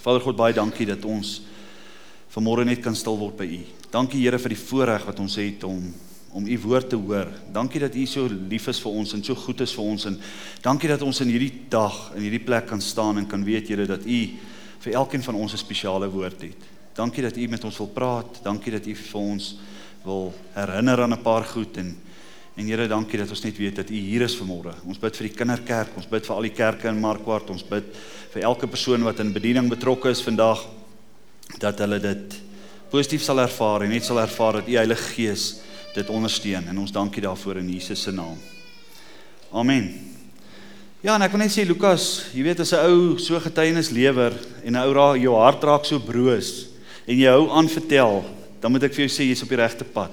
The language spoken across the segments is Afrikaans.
Vader God, baie dankie dat ons vanmôre net kan stil word by U. Dankie Here vir die voorreg wat ons het om om U woord te hoor. Dankie dat U so lief is vir ons en so goed is vir ons en dankie dat ons in hierdie dag in hierdie plek kan staan en kan weet Here dat U vir elkeen van ons 'n spesiale woord het. Dankie dat U met ons wil praat. Dankie dat U vir ons wil herinner aan 'n paar goed en En Here, dankie dat ons net weet dat U hier is vanmôre. Ons bid vir die kinderkerk, ons bid vir al die kerke in Markwart, ons bid vir elke persoon wat in bediening betrokke is vandag dat hulle dit positief sal ervaar en net sal ervaar dat U Heilige Gees dit ondersteun en ons dankie daarvoor in Jesus se naam. Amen. Ja, en ek wil net sê Lukas, jy weet as 'n ou so getuienis lewer en 'n ou raak jou hart raak so broos en jy hou aan vertel, dan moet ek vir jou sê jy's op die regte pad.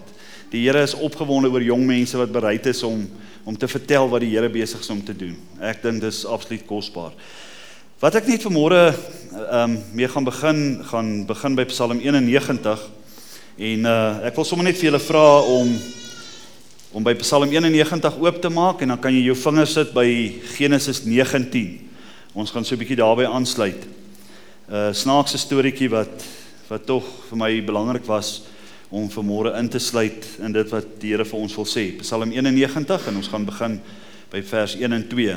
Die Here is opgewonde oor jong mense wat bereid is om om te vertel wat die Here besig is om te doen. Ek dink dis absoluut kosbaar. Wat ek net vanmôre ehm um, mee gaan begin gaan begin by Psalm 91 en uh ek wil sommer net vir julle vra om om by Psalm 91 oop te maak en dan kan jy jou vingers sit by Genesis 19. Ons gaan so 'n bietjie daarby aansluit. 'n uh, Snaakse storieetjie wat wat tog vir my belangrik was om vanmôre in te sluit in dit wat die Here vir ons wil sê. Psalm 91 en ons gaan begin by vers 1 en 2.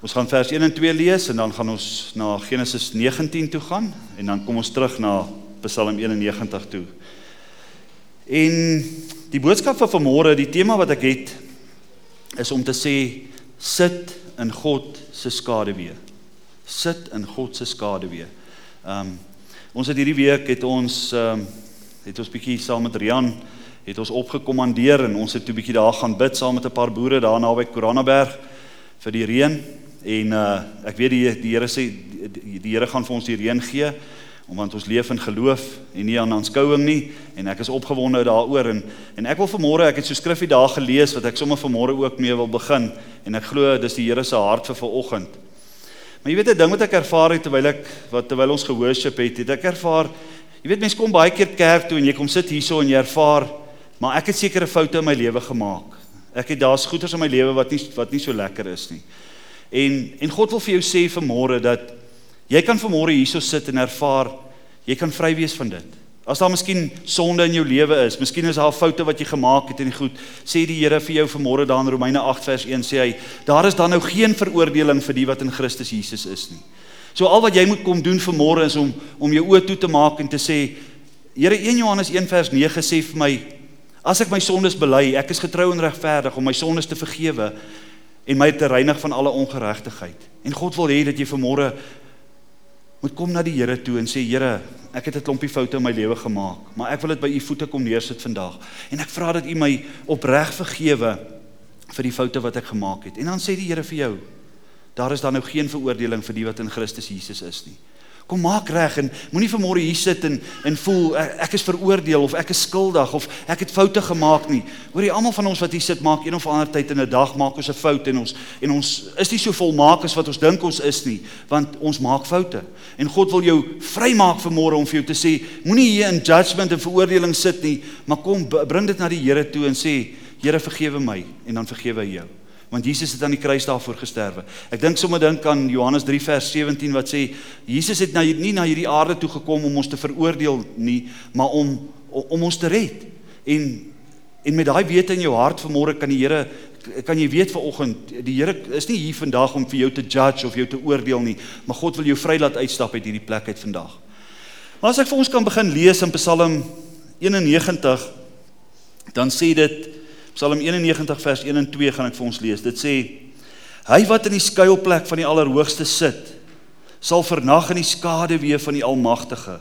Ons gaan vers 1 en 2 lees en dan gaan ons na Genesis 19 toe gaan en dan kom ons terug na Psalm 91 toe. En die boodskap vir vanmôre, die tema wat ek het is om te sê sit in God se skaduwee. Sit in God se skaduwee. Ehm um, ons het hierdie week het ons ehm um, het ons bietjie saam met Rian het ons opgekommandeer en ons het toe bietjie daar gaan bid saam met 'n paar boere daar naby Koranaberg vir die reën. En uh ek weet die die Here sê die, die Here gaan vir ons die reën gee omdat ons leef in geloof en nie aan aanskouing nie. En ek is opgewonde daaroor. En en ek wil vanmôre ek het so skrifgie daar gelees wat ek sommer vanmôre ook mee wil begin. En ek glo dis die Here se hart vir vanoggend. Maar jy weet 'n ding wat ek ervaar het terwyl ek wat terwyl ons gehoorship het, het ek ervaar Jy weet mense kom baie keer kerk toe en jy kom sit hierso en jy ervaar, maar ek het sekere foute in my lewe gemaak. Ek het daar's goeters in my lewe wat nie wat nie so lekker is nie. En en God wil vir jou sê vanmôre dat jy kan vanmôre hierso sit en ervaar jy kan vry wees van dit. As daar miskien sonde in jou lewe is, miskien is daar foute wat jy gemaak het en goed, sê die Here vir jou vanmôre daar in Romeine 8 vers 1 sê hy, daar is dan nou geen veroordeling vir die wat in Christus Jesus is nie. So al wat jy moet kom doen vir môre is om om jou oë toe te maak en te sê Here 1 Johannes 1 vers 9 sê vir my as ek my sondes bely, ek is getrou en regverdig om my sondes te vergewe en my te reinig van alle ongeregtigheid. En God wil hê dat jy vir môre moet kom na die Here toe en sê Here, ek het 'n klompie foute in my lewe gemaak, maar ek wil dit by u voete kom neersit vandag. En ek vra dat u my opreg vergewe vir die foute wat ek gemaak het. En dan sê die Here vir jou, daar is dan nou geen veroordeling vir die wat in Christus Jesus is nie. Kom maak reg en moenie vanmôre hier sit en en voel ek is veroordeel of ek is skuldig of ek het foute gemaak nie. Hoorie almal van ons wat hier sit maak een of ander tyd in 'n dag maak ons 'n fout en ons en ons is nie so volmaak as wat ons dink ons is nie, want ons maak foute. En God wil jou vrymaak vanmôre om vir jou te sê moenie hier in judgment en veroordeling sit nie, maar kom bring dit na die Here toe en sê Here vergewe my en dan vergewe hy jou want Jesus het aan die kruis daarvoor gesterwe. Ek dink sommer dink aan Johannes 3 vers 17 wat sê Jesus het na nie na hierdie aarde toe gekom om ons te veroordeel nie, maar om om ons te red. En en met daai wete in jou hart vanmôre kan die Here kan jy weet vanoggend die Here is nie hier vandag om vir jou te judge of jou te oordeel nie, maar God wil jou vry laat uitstap uit hierdie plek uit vandag. Maar as ek vir ons kan begin lees in Psalm 91 dan sê dit Psalm 91 vers 1 en 2 gaan ek vir ons lees. Dit sê: Hy wat in die skuilplek van die Allerhoogste sit, sal vernag in die skaduwee van die Almagtige.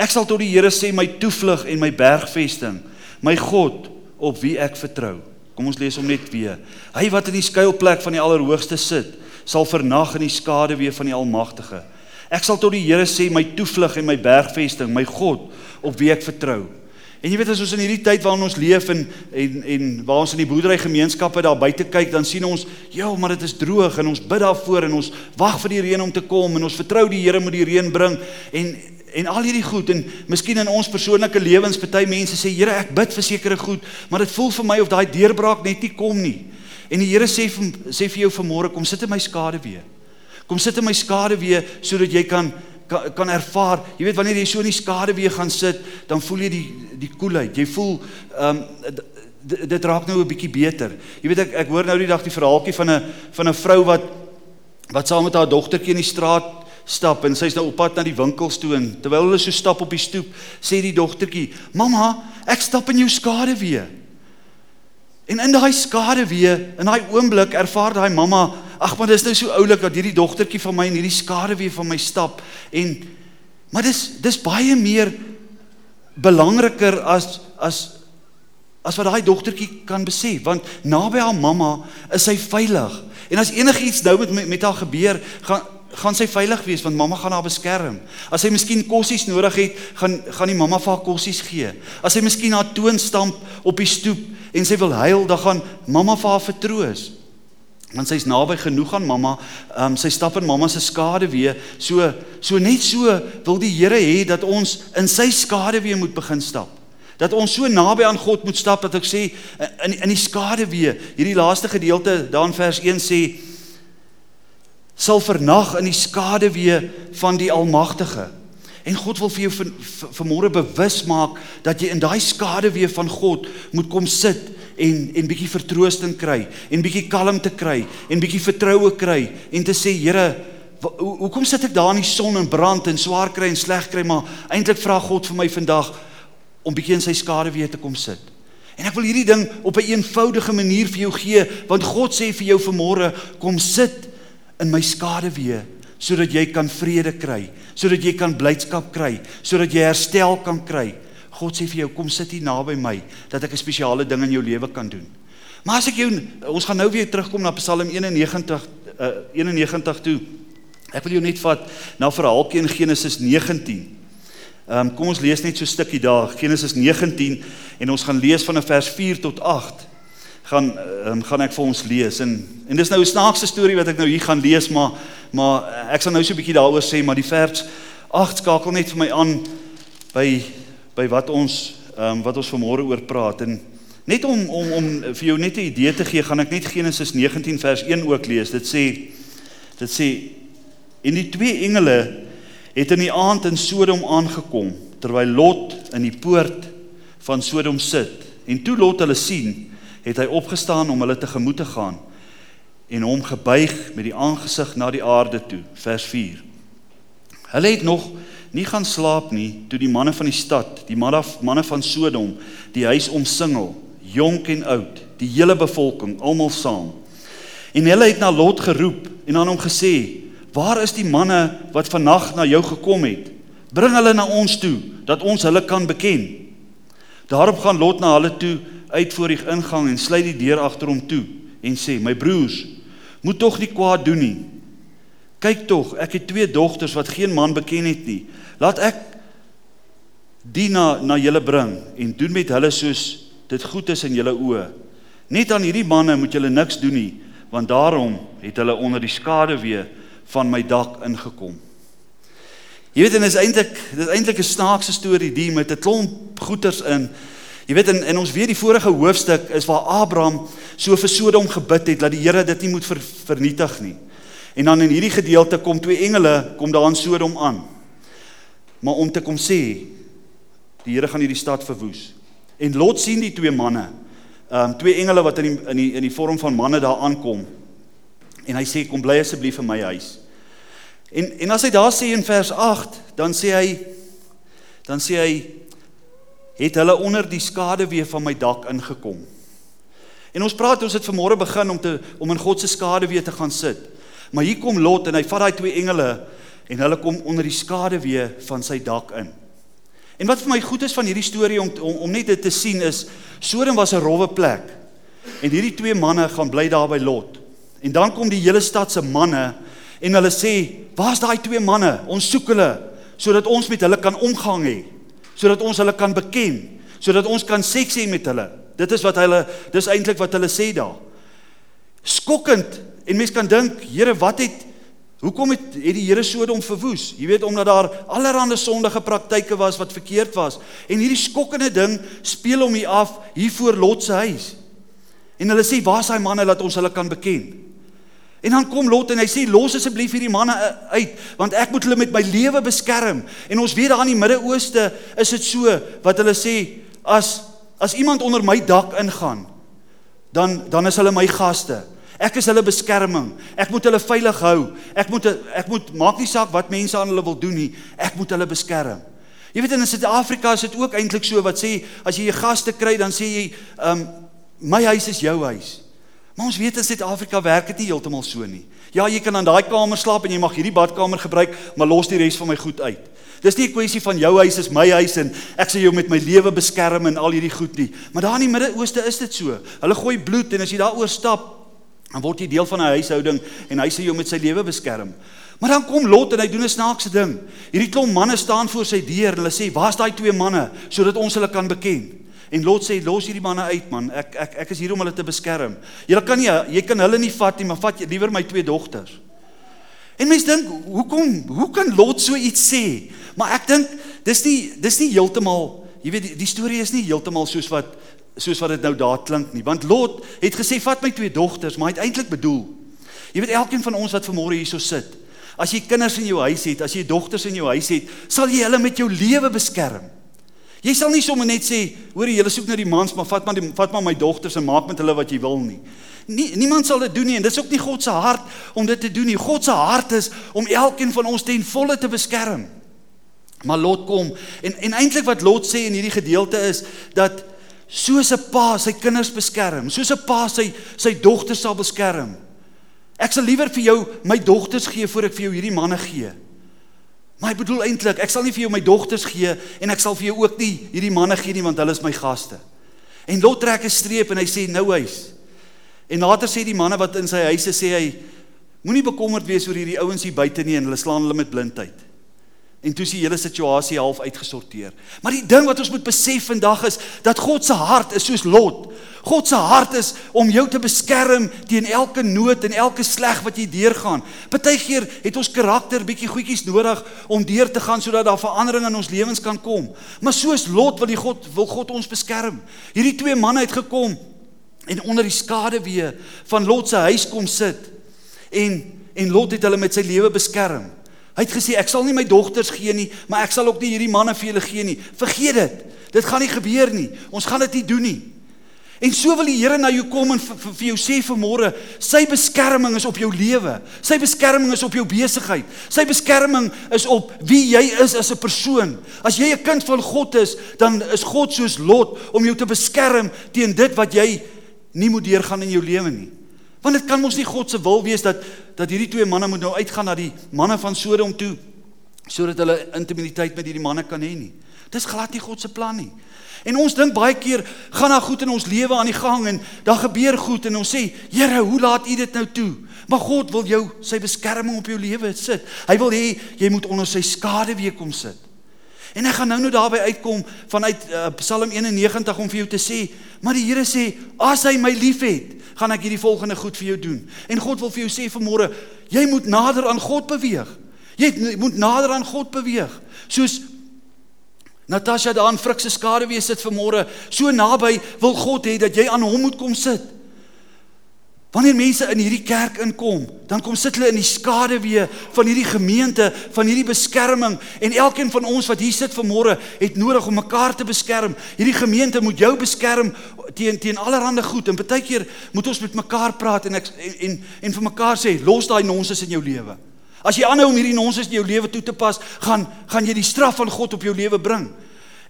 Ek sal tot die Here sê my toevlug en my bergvesting, my God op wie ek vertrou. Kom ons lees hom net weer. Hy wat in die skuilplek van die Allerhoogste sit, sal vernag in die skaduwee van die Almagtige. Ek sal tot die Here sê my toevlug en my bergvesting, my God op wie ek vertrou. En jy weet as ons in hierdie tyd waarin ons leef en en en waar ons in die boerdery gemeenskappe daar buite kyk, dan sien ons, ja, maar dit is droog en ons bid daarvoor en ons wag vir die reën om te kom en ons vertrou die Here moet die reën bring. En en al hierdie goed en miskien in ons persoonlike lewens party mense sê Here ek bid vir sekere goed maar dit voel vir my of daai deurbraak net nie kom nie. En die Here sê sê vir jou vanmôre kom sit in my skade weer kom sit in my skade weer sodat jy kan kan kan ervaar. Jy weet wanneer jy so in die skade weer gaan sit, dan voel jy die die koelheid. Jy voel ehm um, dit raak nou 'n bietjie beter. Jy weet ek ek hoor nou die dag die verhaaltjie van 'n van 'n vrou wat wat saam met haar dogtertjie in die straat stap en sy's nou op pad na die winkels toe en terwyl hulle so stap op die stoep, sê die dogtertjie: "Mamma, ek stap in jou skade weer." En in daai skade weer, in daai oomblik ervaar daai mamma, ag maar dis nou so oulik dat hierdie dogtertjie van my in hierdie skade weer van my stap en maar dis dis baie meer belangriker as as as wat daai dogtertjie kan besef want naby haar mamma is sy veilig. En as enigiets nou met met haar gebeur, gaan gaan sy veilig wees want mamma gaan haar beskerm. As sy miskien kossies nodig het, gaan gaan die mamma vir haar kossies gee. As sy miskien haar toon stamp op die stoep en sy wil huil, dan gaan mamma vir haar vertroos. Want sy's naby genoeg aan mamma. Ehm um, sy stap in mamma se skade weer. So so net so wil die Here hê dat ons in sy skade weer moet begin stap. Dat ons so naby aan God moet stap dat ek sê in in die skade weer. Hierdie laaste gedeelte daar in vers 1 sê sal vernag in die skade weer van die Almagtige. En God wil vir jou vanmôre bewus maak dat jy in daai skade weer van God moet kom sit en en bietjie vertroosting kry en bietjie kalmte kry en bietjie vertroue kry en te sê Here hoekom sit ek daar in die son en brand en swaar kry en sleg kry maar eintlik vra God vir my vandag om bietjie in sy skade weer te kom sit. En ek wil hierdie ding op 'n een eenvoudige manier vir jou gee want God sê vir jou vanmôre kom sit in my skade weer sodat jy kan vrede kry, sodat jy kan blydskap kry, sodat jy herstel kan kry. God sê vir jou kom sit hier naby my dat ek 'n spesiale ding in jou lewe kan doen. Maar as ek jou ons gaan nou weer terugkom na Psalm 91 uh, 91 toe. Ek wil jou net vat na verhaaltjie in Genesis 19. Ehm um, kom ons lees net so 'n stukkie daar Genesis 19 en ons gaan lees van vers 4 tot 8 gaan um, gaan ek vir ons lees. En en dis nou 'n snaakse storie wat ek nou hier gaan lees maar maar ek sal nou so 'n bietjie daaroor sê maar die vers 8 skakel net vir my aan by by wat ons um, wat ons vanmôre oor praat. En net om om om vir jou net 'n idee te gee gaan ek net Genesis 19 vers 1 ook lees. Dit sê dit sê en die twee engele het in die aand in Sodom aangekom terwyl Lot in die poort van Sodom sit. En toe Lot hulle sien het hy opgestaan om hulle tegemoet te gaan en hom gebuig met die aangesig na die aarde toe vers 4 Hulle het nog nie gaan slaap nie toe die manne van die stad die manne van Sodom die huis omsingel jonk en oud die hele bevolking almal saam. En hulle het na Lot geroep en aan hom gesê waar is die manne wat vannag na jou gekom het? Bring hulle na ons toe dat ons hulle kan beken. Daarop gaan Lot na hulle toe uit voor die ingang en sluit die deur agter hom toe en sê: "My broers, moet tog nie kwaad doen nie. Kyk tog, ek het twee dogters wat geen man beken het nie. Laat ek die na na julle bring en doen met hulle soos dit goed is in julle oë. Net aan hierdie manne moet julle niks doen nie, want daarom het hulle onder die skade weer van my dak ingekom." Jy weet en is eintlik dis eintlik 'n snaakse storie die met 'n klomp goeters in Jy weet in in ons weer die vorige hoofstuk is waar Abraham so vir Sodom gebid het dat die Here dit nie moet ver, vernietig nie. En dan in hierdie gedeelte kom twee engele kom daar in Sodom aan. Maar om te kom sê die Here gaan hierdie stad verwoes. En Lot sien die twee manne. Ehm um, twee engele wat in die in die in die vorm van manne daar aankom. En hy sê kom bly asseblief in my huis. En en as hy daar sê in vers 8, dan sê hy dan sê hy het hulle onder die skade weer van my dak ingekom. En ons praat ons het vanmôre begin om te om in God se skade weer te gaan sit. Maar hier kom Lot en hy vat daai twee engele en hulle kom onder die skade weer van sy dak in. En wat vir my goed is van hierdie storie om om, om net dit te sien is Sodom was 'n rowwe plek. En hierdie twee manne gaan bly daar by Lot. En dan kom die hele stad se manne en hulle sê, "Waar's daai twee manne? Ons soek hulle sodat ons met hulle kan omgang hê." Sodat ons hulle kan beken, sodat ons kan seks hê met hulle. Dit is wat hulle dis eintlik wat hulle sê daar. Skokkend en mense kan dink, Here, wat het hoekom het het die Here Sodom verwoes? Jy weet omdat daar allerlei sondige praktyke was wat verkeerd was. En hierdie skokkende ding speel hom hier af hier voor Lot se huis. En hulle sê, "Waar is daai manne dat ons hulle kan beken?" En dan kom Lot en hy sê los asseblief hierdie manne uit want ek moet hulle met my lewe beskerm. En ons weet daar in die Midde-Ooste is dit so wat hulle sê as as iemand onder my dak ingaan dan dan is hulle my gaste. Ek is hulle beskerming. Ek moet hulle veilig hou. Ek moet ek moet maak nie saak wat mense aan hulle wil doen nie. Ek moet hulle beskerm. Jy weet in Suid-Afrika is dit ook eintlik so wat sê as jy 'n gaste kry dan sê jy, "Um my huis is jou huis." Maar ons weet in Suid-Afrika werk dit nie heeltemal so nie. Ja, jy kan in daai kamer slaap en jy mag hierdie badkamer gebruik, maar los die res van my goed uit. Dis nie 'n kwessie van jou huis is my huis en ek sal jou met my lewe beskerm en al hierdie goed nie. Maar daar in die Midde-Ooste is dit so. Hulle gooi bloed en as jy daaroor stap, dan word jy deel van 'n huishouding en hy sal jou met sy lewe beskerm. Maar dan kom Lot en hy doen 'n snaakse ding. Hierdie klomp manne staan voor sy deur. Hulle sê: "Waar's daai twee manne sodat ons hulle kan beken?" En Lot sê: "Los hierdie manne uit, man. Ek ek ek is hier om hulle te beskerm. Jy kan nie jy kan hulle nie vat nie, maar vat liewer my twee dogters." En mense dink, hoekom hoe kan Lot so iets sê? Maar ek dink dis nie dis nie heeltemal, jy weet die, die storie is nie heeltemal soos wat soos wat dit nou daar klink nie. Want Lot het gesê vat my twee dogters, maar hy het eintlik bedoel. Jy weet elkeen van ons wat vanmôre hierso sit, as jy kinders in jou huis het, as jy dogters in jou huis het, sal jy hulle met jou lewe beskerm. Jy sal nie sommer net sê, hoor jy, julle soek na die mans, maar vat maar die vat maar my dogters en maak met hulle wat jy wil nie. Nie, niemand sal dit doen nie en dis ook nie God se hart om dit te doen nie. God se hart is om elkeen van ons ten volle te beskerm. Maar Lot kom en en eintlik wat Lot sê in hierdie gedeelte is dat soos 'n pa sy kinders beskerm, soos 'n pa sy sy dogters sal beskerm. Ek sal liewer vir jou my dogters gee voor ek vir jou hierdie manne gee. Maar ek bedoel eintlik, ek sal nie vir jou my dogters gee en ek sal vir jou ook nie hierdie manne gee nie want hulle is my gaste. En Lot trek 'n streep en hy sê nou huis. En later sê die manne wat in sy huise sê hy moenie bekommerd wees oor hierdie ouens hier buite nie en hulle slaan hulle met blindheid. En toe is die hele situasie half uitgesorteer. Maar die ding wat ons moet besef vandag is dat God se hart is soos Lot. God se hart is om jou te beskerm teen elke nood en elke sleg wat jy deurgaan. Partykeer het ons karakter bietjie goedjies nodig om deur te gaan sodat daar verandering in ons lewens kan kom. Maar soos Lot wil die God wil God ons beskerm. Hierdie twee manne het gekom en onder die skaduwee van Lot se huis kom sit. En en Lot het hulle met sy lewe beskerm. Hy het gesê ek sal nie my dogters gee nie, maar ek sal ook nie hierdie manne vir julle gee nie. Vergeet dit. Dit gaan nie gebeur nie. Ons gaan dit nie doen nie. En so wil die Here na jou kom en vir jou sê vanmôre, sy beskerming is op jou lewe. Sy beskerming is op jou besigheid. Sy beskerming is op wie jy is as 'n persoon. As jy 'n kind van God is, dan is God soos Lot om jou te beskerm teen dit wat jy nie moet deurgaan in jou lewe nie. Want dit kan mos nie God se wil wees dat dat hierdie twee manne moet nou uitgaan na die manne van Sodom toe sodat hulle intimiteit met hierdie manne kan hê nie. Dis glad nie God se plan nie. En ons dink baie keer gaan daar goed in ons lewe aan die gang en daar gebeur goed en ons sê, Here, hoe laat U dit nou toe? Maar God wil jou sy beskerming op jou lewe sit. Hy wil hê jy moet onder sy skade weer kom sit. En ek gaan nou nou daarby uitkom vanuit uh, Psalm 91 om vir jou te sê, maar die Here sê, as hy my liefhet, gaan ek hierdie volgende goed vir jou doen. En God wil vir jou sê vanmôre, jy moet nader aan God beweeg. Jy moet nader aan God beweeg. Soos Natasha daar in Frikse skade wees sit vanmôre, so naby wil God hê dat jy aan hom moet kom sit. Wanneer mense in hierdie kerk inkom, dan kom sit hulle in die skaduwee van hierdie gemeente, van hierdie beskerming en elkeen van ons wat hier sit vanmôre het nodig om mekaar te beskerm. Hierdie gemeente moet jou beskerm teen teen allerlei goed en baie keer moet ons met mekaar praat en ek en en, en vir mekaar sê los daai nonsens in jou lewe. As jy aanhou om hierdie nonsens in jou lewe toe te pas, gaan gaan jy die straf van God op jou lewe bring.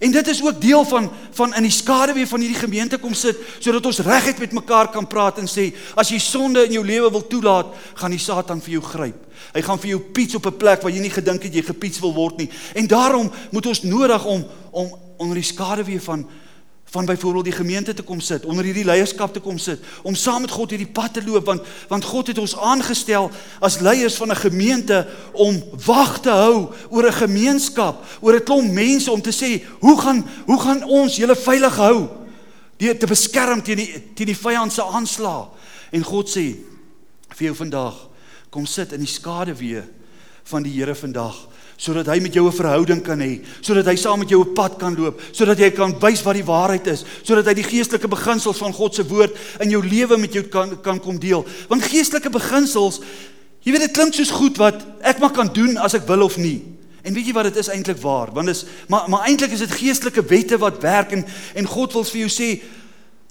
En dit is ook deel van van in die skaduwee van hierdie gemeente kom sit sodat ons reguit met mekaar kan praat en sê as jy sonde in jou lewe wil toelaat, gaan die Satan vir jou gryp. Hy gaan vir jou piets op 'n plek waar jy nie gedink het jy gepiets wil word nie. En daarom moet ons nodig om om onder die skaduwee van van byvoorbeeld die gemeente te kom sit, onder hierdie leierskap te kom sit, om saam met God hierdie pad te loop want want God het ons aangestel as leiers van 'n gemeente om wag te hou oor 'n gemeenskap, oor 'n klomp mense om te sê, hoe gaan hoe gaan ons julle veilig hou? Deur te beskerm teen die teen die vyand se aanslae. En God sê vir jou vandag, kom sit in die skaduwee van die Here vandag sodat hy met jou 'n verhouding kan hê, sodat hy saam met jou 'n pad kan loop, sodat jy kan wys wat die waarheid is, sodat hy die geestelike beginsels van God se woord in jou lewe met jou kan kan kom deel. Want geestelike beginsels, jy weet dit klink soos goed wat ek maar kan doen as ek wil of nie. En weet jy wat dit is eintlik waar? Want dis maar maar eintlik is dit geestelike wette wat werk en en God wil vir jou sê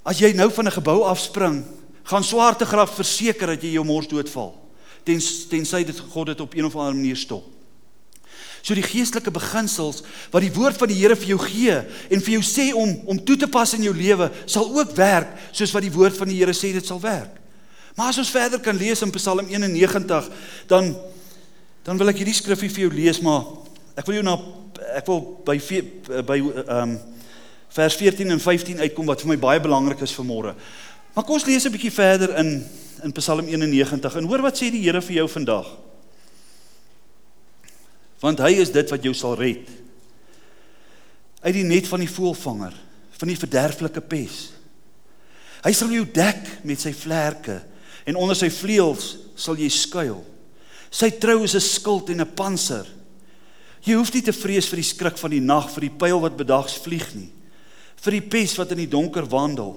as jy nou van 'n gebou afspring, gaan swaartekrag verseker dat jy jou mors doodval. Tens tensy dit God dit op een of ander manier stop. So die geestelike beginsels wat die woord van die Here vir jou gee en vir jou sê om om toe te pas in jou lewe, sal ook werk soos wat die woord van die Here sê dit sal werk. Maar as ons verder kan lees in Psalm 91, dan dan wil ek hierdie skrifgie vir jou lees, maar ek wil jou na ek wil by by ehm um, vers 14 en 15 uitkom wat vir my baie belangrik is vir môre. Maar kom ons lees 'n bietjie verder in in Psalm 91 en hoor wat sê die Here vir jou vandag want hy is dit wat jou sal red. Uit die net van die voëlvanger van die verderflike pes. Hy sal jou dek met sy vlerke en onder sy vleuels sal jy skuil. Sy trou is 'n skild en 'n panser. Jy hoef nie te vrees vir die skrik van die nag vir die pyl wat bedags vlieg nie vir die pes wat in die donker wandel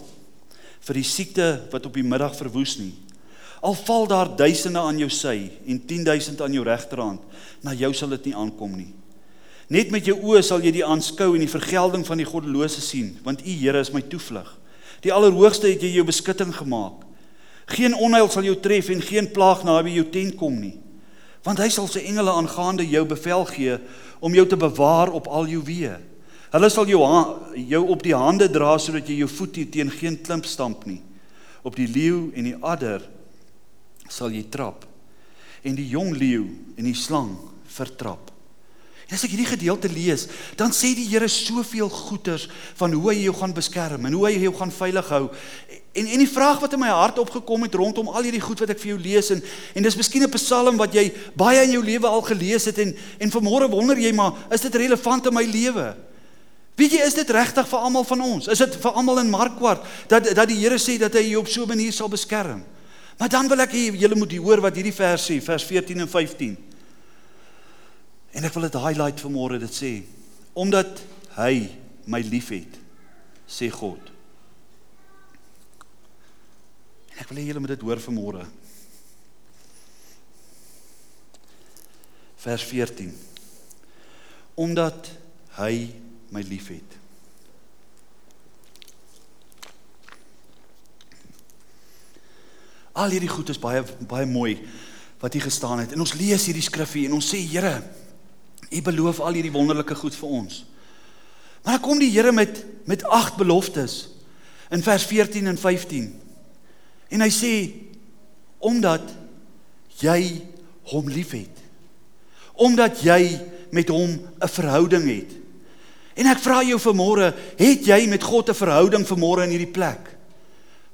vir die siekte wat op die middag verwoes nie Al val daar duisende aan jou sy en 10000 aan jou regterhand, na jou sal dit nie aankom nie. Net met jou oë sal jy die aanskou en die vergelding van die goddelose sien, want U Here is my toevlug. Die Allerhoogste het jy jou beskutting gemaak. Geen onheil sal jou tref en geen plaag naby jou tent kom nie. Want hy sal sy engele aangaande jou bevel gee om jou te bewaar op al jou weë. Hulle sal jou jou op die hande dra sodat jy jou voet teen geen klimp stamp nie. Op die leeu en die adder sal jy trap en die jong leeu en die slang vertrap. En as ek hierdie gedeelte lees, dan sê die Here soveel goeters van hoe hy jou gaan beskerm en hoe hy jou gaan veilig hou. En en die vraag wat in my hart opgekom het rondom al hierdie goed wat ek vir jou lees en en dis miskien 'n Psalm wat jy baie in jou lewe al gelees het en en vanmôre wonder jy maar is dit relevant in my lewe? Weet jy is dit regtig vir almal van ons? Is dit vir almal in Markwart dat dat die Here sê dat hy jou op so 'n manier sal beskerm? Maar dan wil ek hê julle moet hoor wat hierdie vers sê, vers 14 en 15. En ek wil dit highlight vanmôre dit sê omdat hy my liefhet, sê God. En ek wil hê julle moet dit hoor vanmôre. Vers 14. Omdat hy my liefhet. Al hierdie goed is baie baie mooi wat hier gestaan het. En ons lees hierdie skrifgie en ons sê Here, U beloof al hierdie wonderlike goed vir ons. Maar dan kom die Here met met agt beloftes in vers 14 en 15. En hy sê omdat jy hom liefhet. Omdat jy met hom 'n verhouding het. En ek vra jou vanmôre, het jy met God 'n verhouding vanmôre in hierdie plek?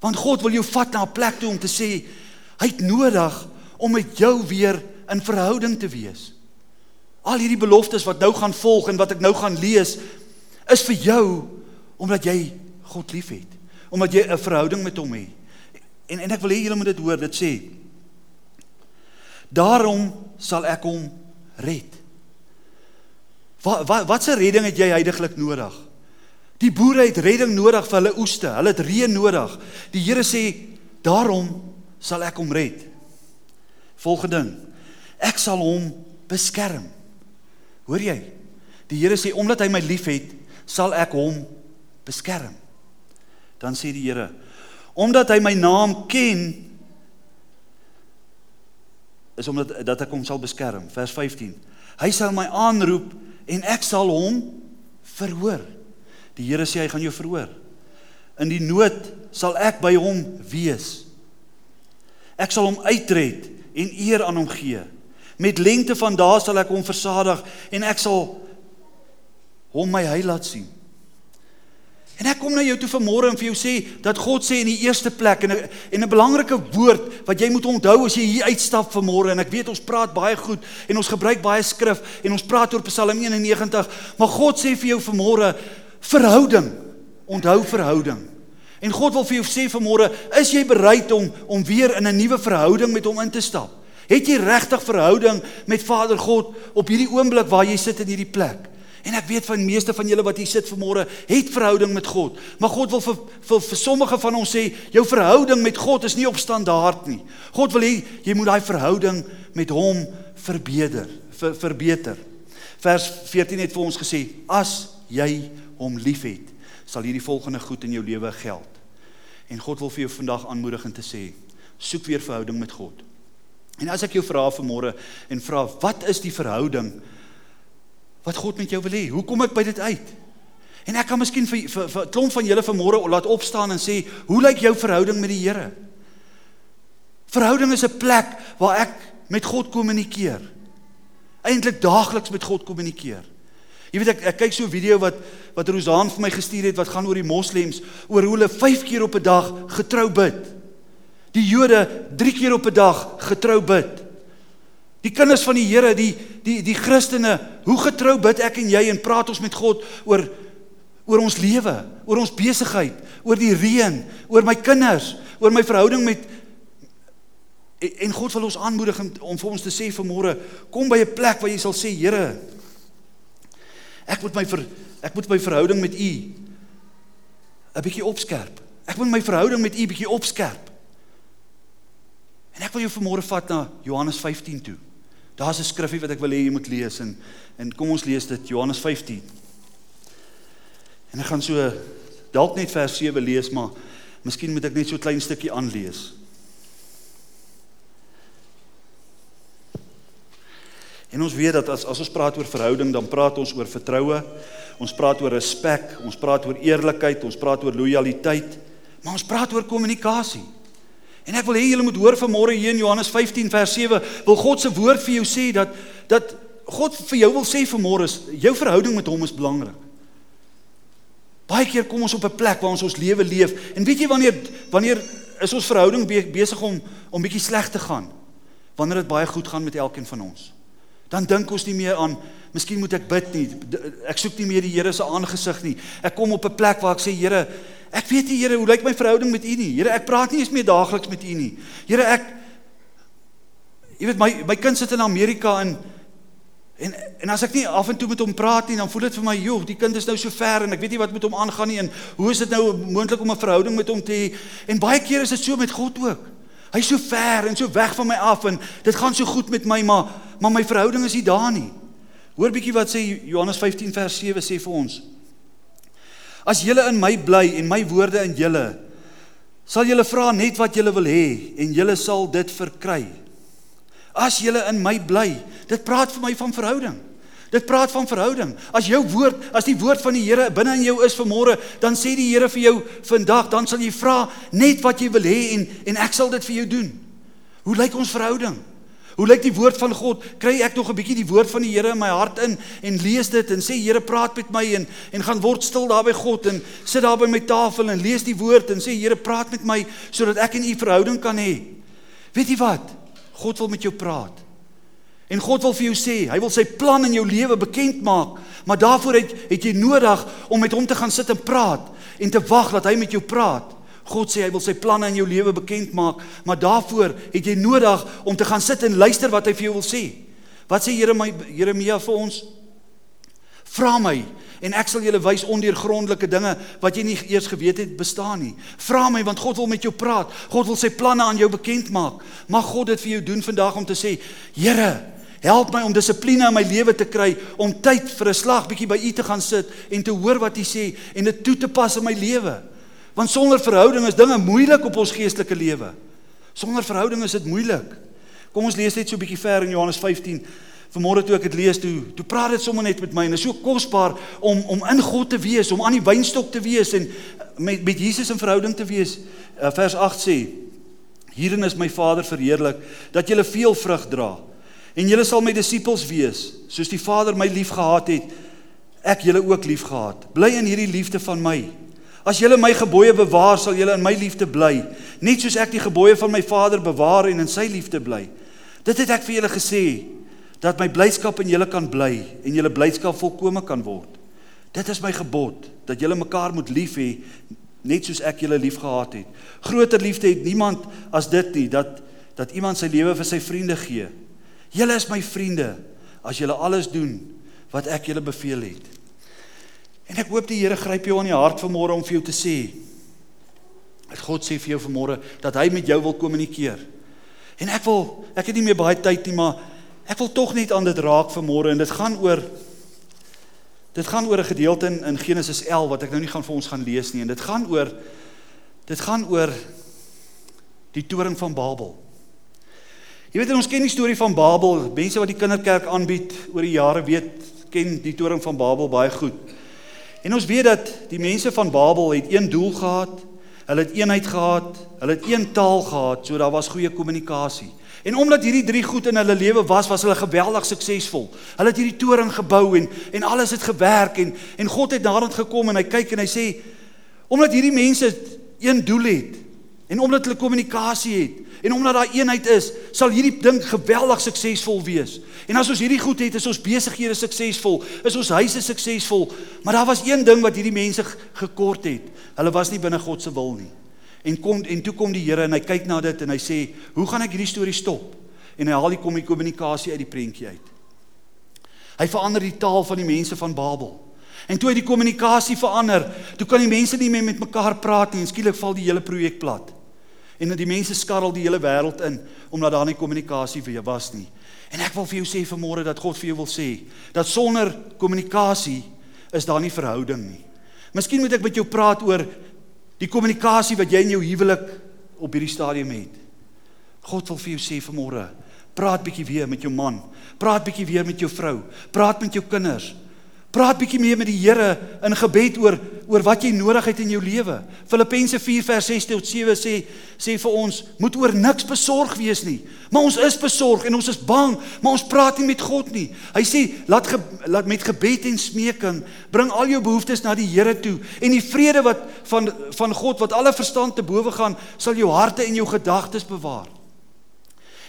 Want God wil jou vat na 'n plek toe om te sê hy het nodig om met jou weer in verhouding te wees. Al hierdie beloftes wat nou gaan volg en wat ek nou gaan lees is vir jou omdat jy God liefhet, omdat jy 'n verhouding met hom het. En en ek wil hê julle moet dit hoor, dit sê Daarom sal ek hom red. Wat wat wat se redding het jy heidaglik nodig? Die boere het redding nodig vir hulle oeste. Hulle het reën nodig. Die Here sê, "Daarom sal ek hom red." Volgende ding. Ek sal hom beskerm. Hoor jy? Die Here sê omdat hy my liefhet, sal ek hom beskerm. Dan sê die Here, omdat hy my naam ken, is omdat dat ek hom sal beskerm. Vers 15. Hy sal my aanroep en ek sal hom verhoor. Die Here sê hy gaan jou verhoor. In die nood sal ek by hom wees. Ek sal hom uitred en eer aan hom gee. Met lengte van dae sal ek hom versadig en ek sal hom my heil laat sien. En ek kom na jou toe vanmôre en vir jou sê dat God sê in die eerste plek en 'n en 'n belangrike woord wat jy moet onthou as jy hier uitstap vanmôre en ek weet ons praat baie goed en ons gebruik baie skrif en ons praat oor Psalm 91, maar God sê vir jou vanmôre verhouding. Onthou verhouding. En God wil vir jou sê vanmôre, is jy bereid om om weer in 'n nuwe verhouding met hom in te stap? Het jy regtig verhouding met Vader God op hierdie oomblik waar jy sit in hierdie plek? En ek weet van meeste van julle wat hier sit vanmôre het verhouding met God. Maar God wil vir vir, vir sommige van ons sê jou verhouding met God is nie op standaard nie. God wil hê jy moet daai verhouding met hom verbeter, ver, verbeter. Vers 14 het vir ons gesê as jy hom liefhet, sal hierdie volgende goed in jou lewe geld. En God wil vir jou vandag aanmoedig en te sê soek weer verhouding met God. En as ek jou vra vanmôre en vra wat is die verhouding wat God met jou wil hê? Hoe kom ek by dit uit? En ek kan miskien vir vir, vir klomp van julle vanmôre laat opstaan en sê, hoe lyk jou verhouding met die Here? Verhouding is 'n plek waar ek met God kommunikeer. Eintlik daagliks met God kommunikeer. Jy weet ek ek kyk so 'n video wat wat Rosaan vir my gestuur het wat gaan oor die moslems oor hoe hulle 5 keer op 'n dag getrou bid. Die Jode 3 keer op 'n dag getrou bid. Die kinders van die Here, die die die Christene, hoe getrou bid ek en jy en praat ons met God oor oor ons lewe, oor ons besigheid, oor die reën, oor my kinders, oor my verhouding met en God wil ons aanmoedig om, vir ons te sê vanmôre, kom by 'n plek waar jy sal sê, Here, ek moet my ver, ek moet my verhouding met U 'n bietjie opskerp. Ek moet my verhouding met U bietjie opskerp. En ek wil jou vanmôre vat na Johannes 15 toe. Daar's 'n skriffie wat ek wil hê jy moet lees en en kom ons lees dit Johannes 15. En ek gaan so dalk net vers 7 lees, maar miskien moet ek net so 'n klein stukkie aanlees. En ons weet dat as as ons praat oor verhouding, dan praat ons oor vertroue. Ons praat oor respek, ons praat oor eerlikheid, ons praat oor lojaliteit, maar ons praat oor kommunikasie. En ek wil hê julle moet hoor vanmôre hier in Johannes 15 vers 7, wil God se woord vir jou sê dat dat God vir jou wil sê vanmôre is jou verhouding met hom is belangrik. Baie keer kom ons op 'n plek waar ons ons lewe leef en weet jy wanneer wanneer is ons verhouding besig om om bietjie sleg te gaan? Wanneer dit baie goed gaan met elkeen van ons. Dan dink ons nie meer aan miskien moet ek bid nie. Ek soek nie meer die Here se aangesig nie. Ek kom op 'n plek waar ek sê Here, Ek weet nie Here, hoe lyk my verhouding met U nie? Here, ek praat nie eens meer daagliks met U nie. Here, ek Jy weet my my kind sit in Amerika en en en as ek nie af en toe met hom praat nie, dan voel dit vir my, joh, die kind is nou so ver en ek weet nie wat met hom aangaan nie en hoe is dit nou moontlik om 'n verhouding met hom te hê? En baie keer is dit so met God ook. Hy's so ver en so weg van my af en dit gaan so goed met my, maar maar my verhouding is nie daar nie. Hoor bietjie wat sê Johannes 15 vers 7 sê vir ons. As julle in my bly en my woorde in julle sal julle vra net wat julle wil hê en julle sal dit verkry. As julle in my bly, dit praat vir my van verhouding. Dit praat van verhouding. As jou woord, as die woord van die Here binne in jou is vanmôre, dan sê die Here vir jou vandag, dan sal jy vra net wat jy wil hê en en ek sal dit vir jou doen. Hoe lyk ons verhouding? Hoe lyk die woord van God? Kry ek nog 'n bietjie die woord van die Here in my hart in en lees dit en sê Here praat met my en en gaan word stil daar by God en sit daar by my tafel en lees die woord en sê Here praat met my sodat ek en U verhouding kan hê. Weet jy wat? God wil met jou praat. En God wil vir jou sê, hy wil sy plan in jou lewe bekend maak, maar daarvoor het het jy nodig om met hom te gaan sit en praat en te wag dat hy met jou praat. God sê hy wil sy planne in jou lewe bekend maak, maar daarvoor het jy nodig om te gaan sit en luister wat hy vir jou wil sê. Wat sê Jeremia vir ons? Vra my en ek sal julle wys ondeurgrondelike dinge wat jy nie eers geweet het bestaan nie. Vra my want God wil met jou praat. God wil sy planne aan jou bekend maak. Mag God dit vir jou doen vandag om te sê, Here, help my om dissipline in my lewe te kry om tyd vir 'n slag bietjie by U te gaan sit en te hoor wat U sê en dit toe te pas in my lewe. Want sonder verhouding is dinge moeilik op ons geestelike lewe. Sonder verhouding is dit moeilik. Kom ons lees net so 'n bietjie ver in Johannes 15. Vanmôre toe ek dit lees toe, toe praat dit sommer net met my en dit is so kosbaar om om in God te wees, om aan die wynstok te wees en met met Jesus in verhouding te wees. Uh, vers 8 sê: Hierin is my Vader verheerlik dat julle veel vrug dra en julle sal my disippels wees, soos die Vader my liefgehad het, ek julle ook liefgehad. Bly in hierdie liefde van my. As julle my gebooie bewaar, sal julle in my liefde bly, net soos ek die gebooie van my Vader bewaar en in sy liefde bly. Dit het ek vir julle gesê dat my blydskap in julle kan bly en julle blydskap volkome kan word. Dit is my gebod dat julle mekaar moet lief hê net soos ek julle liefgehad het. Groter liefde het niemand as dit nie dat dat iemand sy lewe vir sy vriende gee. Julle is my vriende as julle alles doen wat ek julle beveel het. En ek hoop die Here gryp jou aan die hart vanmôre om vir jou te sê dat God sê vir jou vanmôre dat hy met jou wil kommunikeer. En ek wil ek het nie meer baie tyd nie, maar ek wil tog net aan dit raak vanmôre en dit gaan oor dit gaan oor 'n gedeelte in, in Genesis 11 wat ek nou nie gaan vir ons gaan lees nie en dit gaan oor dit gaan oor die toring van Babel. Jy weet ons ken die storie van Babel. Mense wat die kinderkerk aanbied oor die jare weet ken die toring van Babel baie goed. En ons weet dat die mense van Babel het een doel gehad. Hulle het eenheid gehad. Hulle het een taal gehad, so daar was goeie kommunikasie. En omdat hierdie drie goed in hulle lewe was, was hulle geweldig suksesvol. Hulle het hierdie toring gebou en en alles het gewerk en en God het daarin gekom en hy kyk en hy sê omdat hierdie mense een doel het en omdat hulle kommunikasie het En omdat daar eenheid is, sal hierdie ding geweldig suksesvol wees. En as ons hierdie goed het, is ons besighede suksesvol, is ons huise suksesvol. Maar daar was een ding wat hierdie mense gekort het. Hulle was nie binne God se wil nie. En kom en toe kom die Here en hy kyk na dit en hy sê, "Hoe gaan ek hierdie storie stop?" En hy haal die kommunikasie uit die prentjie uit. Hy verander die taal van die mense van Babel. En toe hy die kommunikasie verander, toe kan die mense nie meer met mekaar praat nie en skielik val die hele projek plat en die mense skarrel die hele wêreld in omdat daar nie kommunikasie jou was nie. En ek wil vir jou sê vanmôre dat God vir jou wil sê dat sonder kommunikasie is daar nie verhouding nie. Miskien moet ek met jou praat oor die kommunikasie wat jy in jou huwelik op hierdie stadium het. God wil vir jou sê vanmôre, praat bietjie weer met jou man, praat bietjie weer met jou vrou, praat met jou kinders. Praat bietjie meer met die Here in gebed oor oor wat jy nodig het in jou lewe. Filippense 4 vers 6 tot 7 sê sê vir ons moet oor niks besorg wees nie. Maar ons is besorg en ons is bang, maar ons praat nie met God nie. Hy sê laat ge, laat met gebed en smeking bring al jou behoeftes na die Here toe en die vrede wat van van God wat alle verstand te bowe gaan sal jou harte en jou gedagtes bewaar.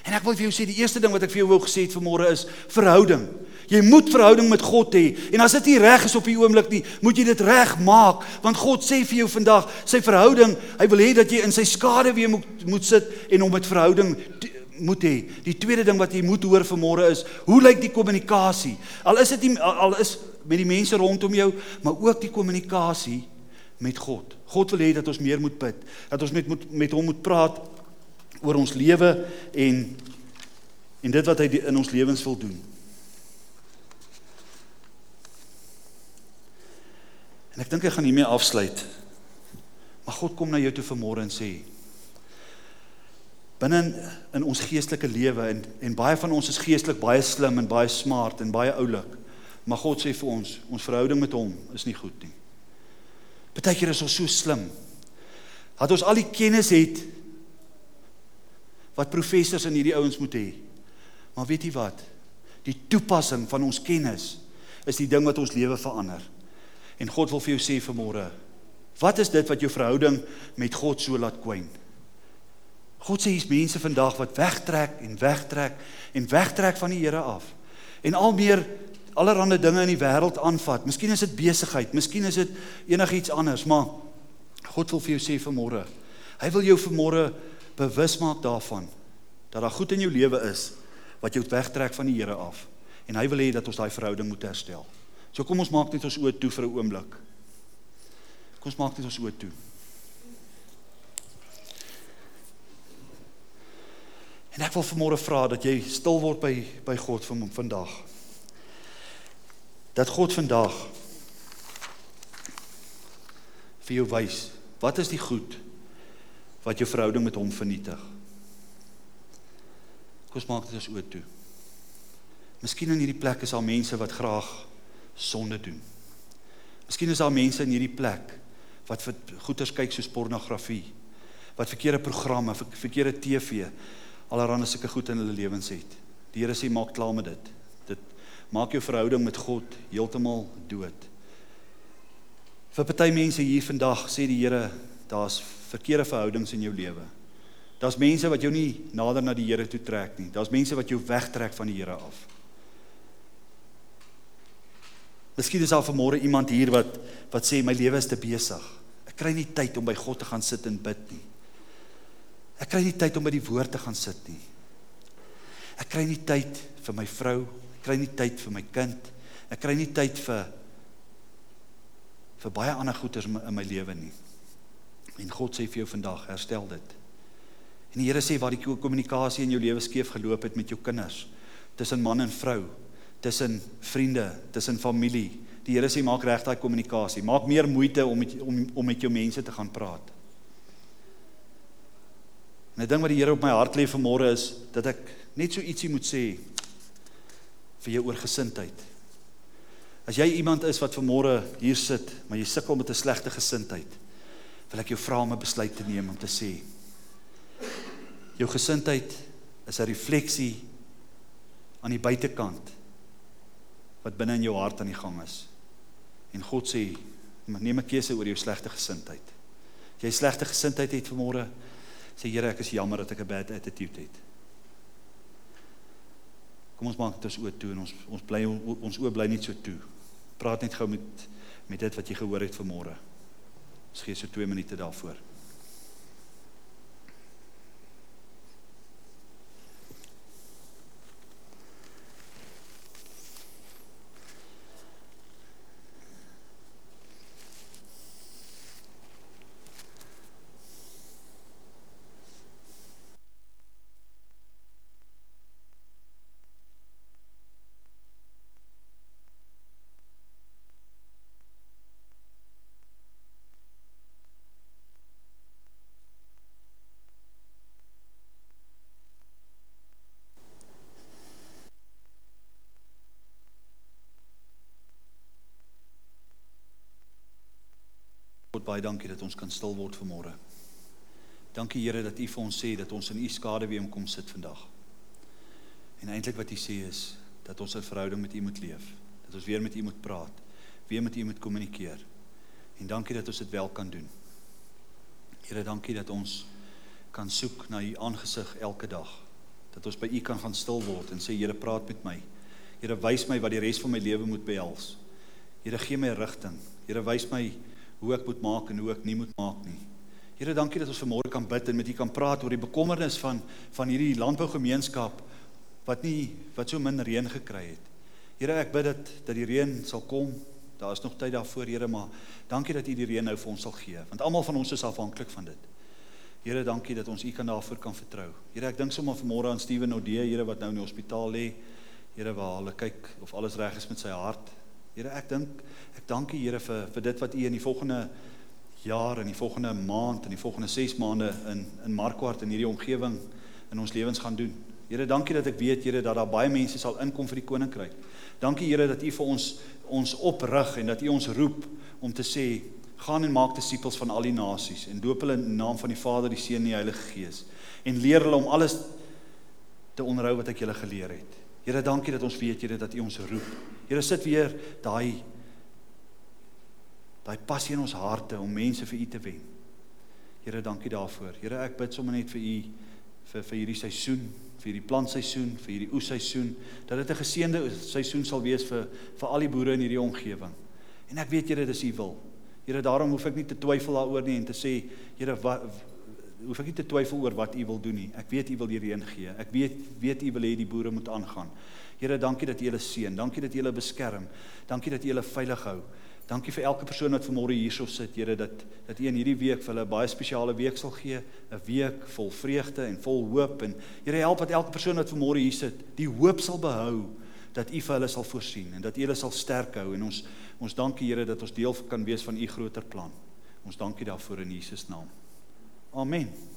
En ek wil vir jou sê die eerste ding wat ek vir jou wou gesê het vanmôre is verhouding. Jy moet verhouding met God hê. En as dit nie reg is op die oomblik nie, moet jy dit reg maak, want God sê vir jou vandag, sy verhouding, hy wil hê dat jy in sy skade weer moet moet sit en om met verhouding moet hê. Die tweede ding wat jy moet hoor vanmôre is, hoe lyk die kommunikasie? Al is dit nie al is met die mense rondom jou, maar ook die kommunikasie met God. God wil hê dat ons meer moet bid, dat ons met met, met hom moet praat oor ons lewe en en dit wat hy in ons lewens wil doen. En ek dink ek gaan hiermee afsluit. Maar God kom na jou toe vanmôre en sê binne in, in ons geestelike lewe en en baie van ons is geestelik baie slim en baie smart en baie oulik. Maar God sê vir ons, ons verhouding met hom is nie goed nie. Partykeer is ons so slim. Dat ons al die kennis het wat professors in hierdie ouens moet hê. Maar weet jy wat? Die toepassing van ons kennis is die ding wat ons lewe verander. En God wil vir jou sê vanmôre, wat is dit wat jou verhouding met God so laat kwyn? God sê hier's mense vandag wat wegtrek en wegtrek en wegtrek van die Here af. En al meer allerlei dinge in die wêreld aanvat. Miskien is dit besigheid, miskien is dit enigiets anders, maar God wil vir jou sê vanmôre, hy wil jou vanmôre bewus maak daarvan dat daar goed in jou lewe is wat jou wegtrek van die Here af. En hy wil hê dat ons daai verhouding moet herstel. So kom ons maak net ons oë toe vir 'n oomblik. Kom ons maak net ons oë toe. En ek wil vanmôre vra dat jy stil word by by God van vandag. Dat God vandag vir jou wys wat is die goed wat jou verhouding met hom vernietig. Kom ons maak dit ons oë toe. Miskien in hierdie plek is daar mense wat graag sonde doen. Miskien is daar mense in hierdie plek wat vir goeters kyk soos pornografie, wat verkeerde programme, ver, verkeerde TV, allerhande sulke goed in hulle lewens het. Die Here sê maak klaar met dit. Dit maak jou verhouding met God heeltemal dood. Vir party mense hier vandag sê die Here, daar's verkeerde verhoudings in jou lewe. Daar's mense wat jou nie nader na die Here toe trek nie. Daar's mense wat jou wegtrek van die Here af. Miskien is daar vanmôre iemand hier wat wat sê my lewe is te besig. Ek kry nie tyd om by God te gaan sit en bid nie. Ek kry nie tyd om by die woord te gaan sit nie. Ek kry nie tyd vir my vrou, ek kry nie tyd vir my kind. Ek kry nie tyd vir vir baie ander goeders in my lewe nie. En God sê vir jou vandag, herstel dit. En die Here sê waar die kommunikasie in jou lewe skeef geloop het met jou kinders, tussen man en vrou, tussen vriende, tussen familie. Die Here sê maak reg daai kommunikasie. Maak meer moeite om met om om met jou mense te gaan praat. En 'n ding wat die Here op my hart lê vanmôre is dat ek net so ietsie moet sê vir jou oor gesindheid. As jy iemand is wat vanmôre hier sit, maar jy sukkel met 'n slegte gesindheid, wil ek jou vra om 'n besluit te neem om te sê jou gesindheid is 'n refleksie aan die buitekant wat binne in jou hart aan die gang is. En God sê, neem 'n keuse oor jou slegte gesindheid. As jy slegte gesindheid het vanmôre, sê Here, ek is jammer dat ek 'n bad attitude het. Kom ons maak dit ons oë toe en ons ons bly ons oë bly net so toe. Praat net gou met met dit wat jy gehoor het vanmôre. Ons gee so 2 minute daarvoor. Baie dankie dat ons kan stil word vanmôre. Dankie Here dat U vir ons sê dat ons in U skaduwee kom sit vandag. En eintlik wat U sê is dat ons 'n verhouding met U moet leef, dat ons weer met U moet praat, weer met U moet kommunikeer. En dankie dat ons dit wel kan doen. Here, dankie dat ons kan soek na U aangesig elke dag. Dat ons by U kan gaan stil word en sê Here, praat met my. Here, wys my wat die res van my lewe moet behels. Here, gee my rigting. Here, wys my hoe ek moet maak en hoe ek nie moet maak nie. Here, dankie dat ons vanmôre kan bid en met U kan praat oor die bekommernis van van hierdie landbougemeenskap wat nie wat so min reën gekry het. Here, ek bid dat dat die reën sal kom. Daar is nog tyd daarvoor, Here, maar dankie dat U die reën nou vir ons sal gee, want almal van ons is afhanklik van dit. Here, dankie dat ons U kan daarvoor kan vertrou. Here, ek dink sommer vanmôre aan Steven Odee, Here wat nou in die hospitaal lê. Here, waar hulle kyk of alles reg is met sy hart. Here, ek dink ek dank U Here vir vir dit wat U in die volgende jaar en die volgende maand en die volgende 6 maande in in Markwart en hierdie omgewing in ons lewens gaan doen. Here, dankie dat ek weet Here dat daar baie mense sal inkom vir die koninkryk. Dankie Here dat U vir ons ons oprig en dat U ons roep om te sê gaan en maak disippels van al die nasies en doop hulle in die naam van die Vader, die Seun en die Heilige Gees en leer hulle om alles te onderhou wat ek julle geleer het. Here, dankie dat ons weet Here dat U ons roep. Here, sit weer daai daai passie in ons harte om mense vir U te wen. Here, dankie daarvoor. Here, ek bid sommer net vir U vir vir hierdie seisoen, vir hierdie plantseisoen, vir hierdie oesseisoen, dat dit 'n geseënde seisoen sal wees vir vir al die boere in hierdie omgewing. En ek weet Here, dis U wil. Here, daarom hoef ek nie te twyfel daaroor nie en te sê, Here, wat hoef ek nie te twyfel oor wat U wil doen nie. Ek weet U wil die reën gee. Ek weet weet U wil hê die boere moet aangaan. Here, dankie dat U hulle seën. Dankie dat U hulle beskerm. Dankie dat U hulle veilig hou. Dankie vir elke persoon wat vanmôre hierso sit, Here, dat dat U in hierdie week vir hulle 'n baie spesiale week sal gee, 'n week vol vreugde en vol hoop en Here, help dat elke persoon wat vanmôre hier sit, die hoop sal behou dat U vir hulle sal voorsien en dat U hulle sal sterk hou en ons ons dankie Here dat ons deel kan wees van U groter plan. Ons dankie daarvoor in Jesus naam. Amen.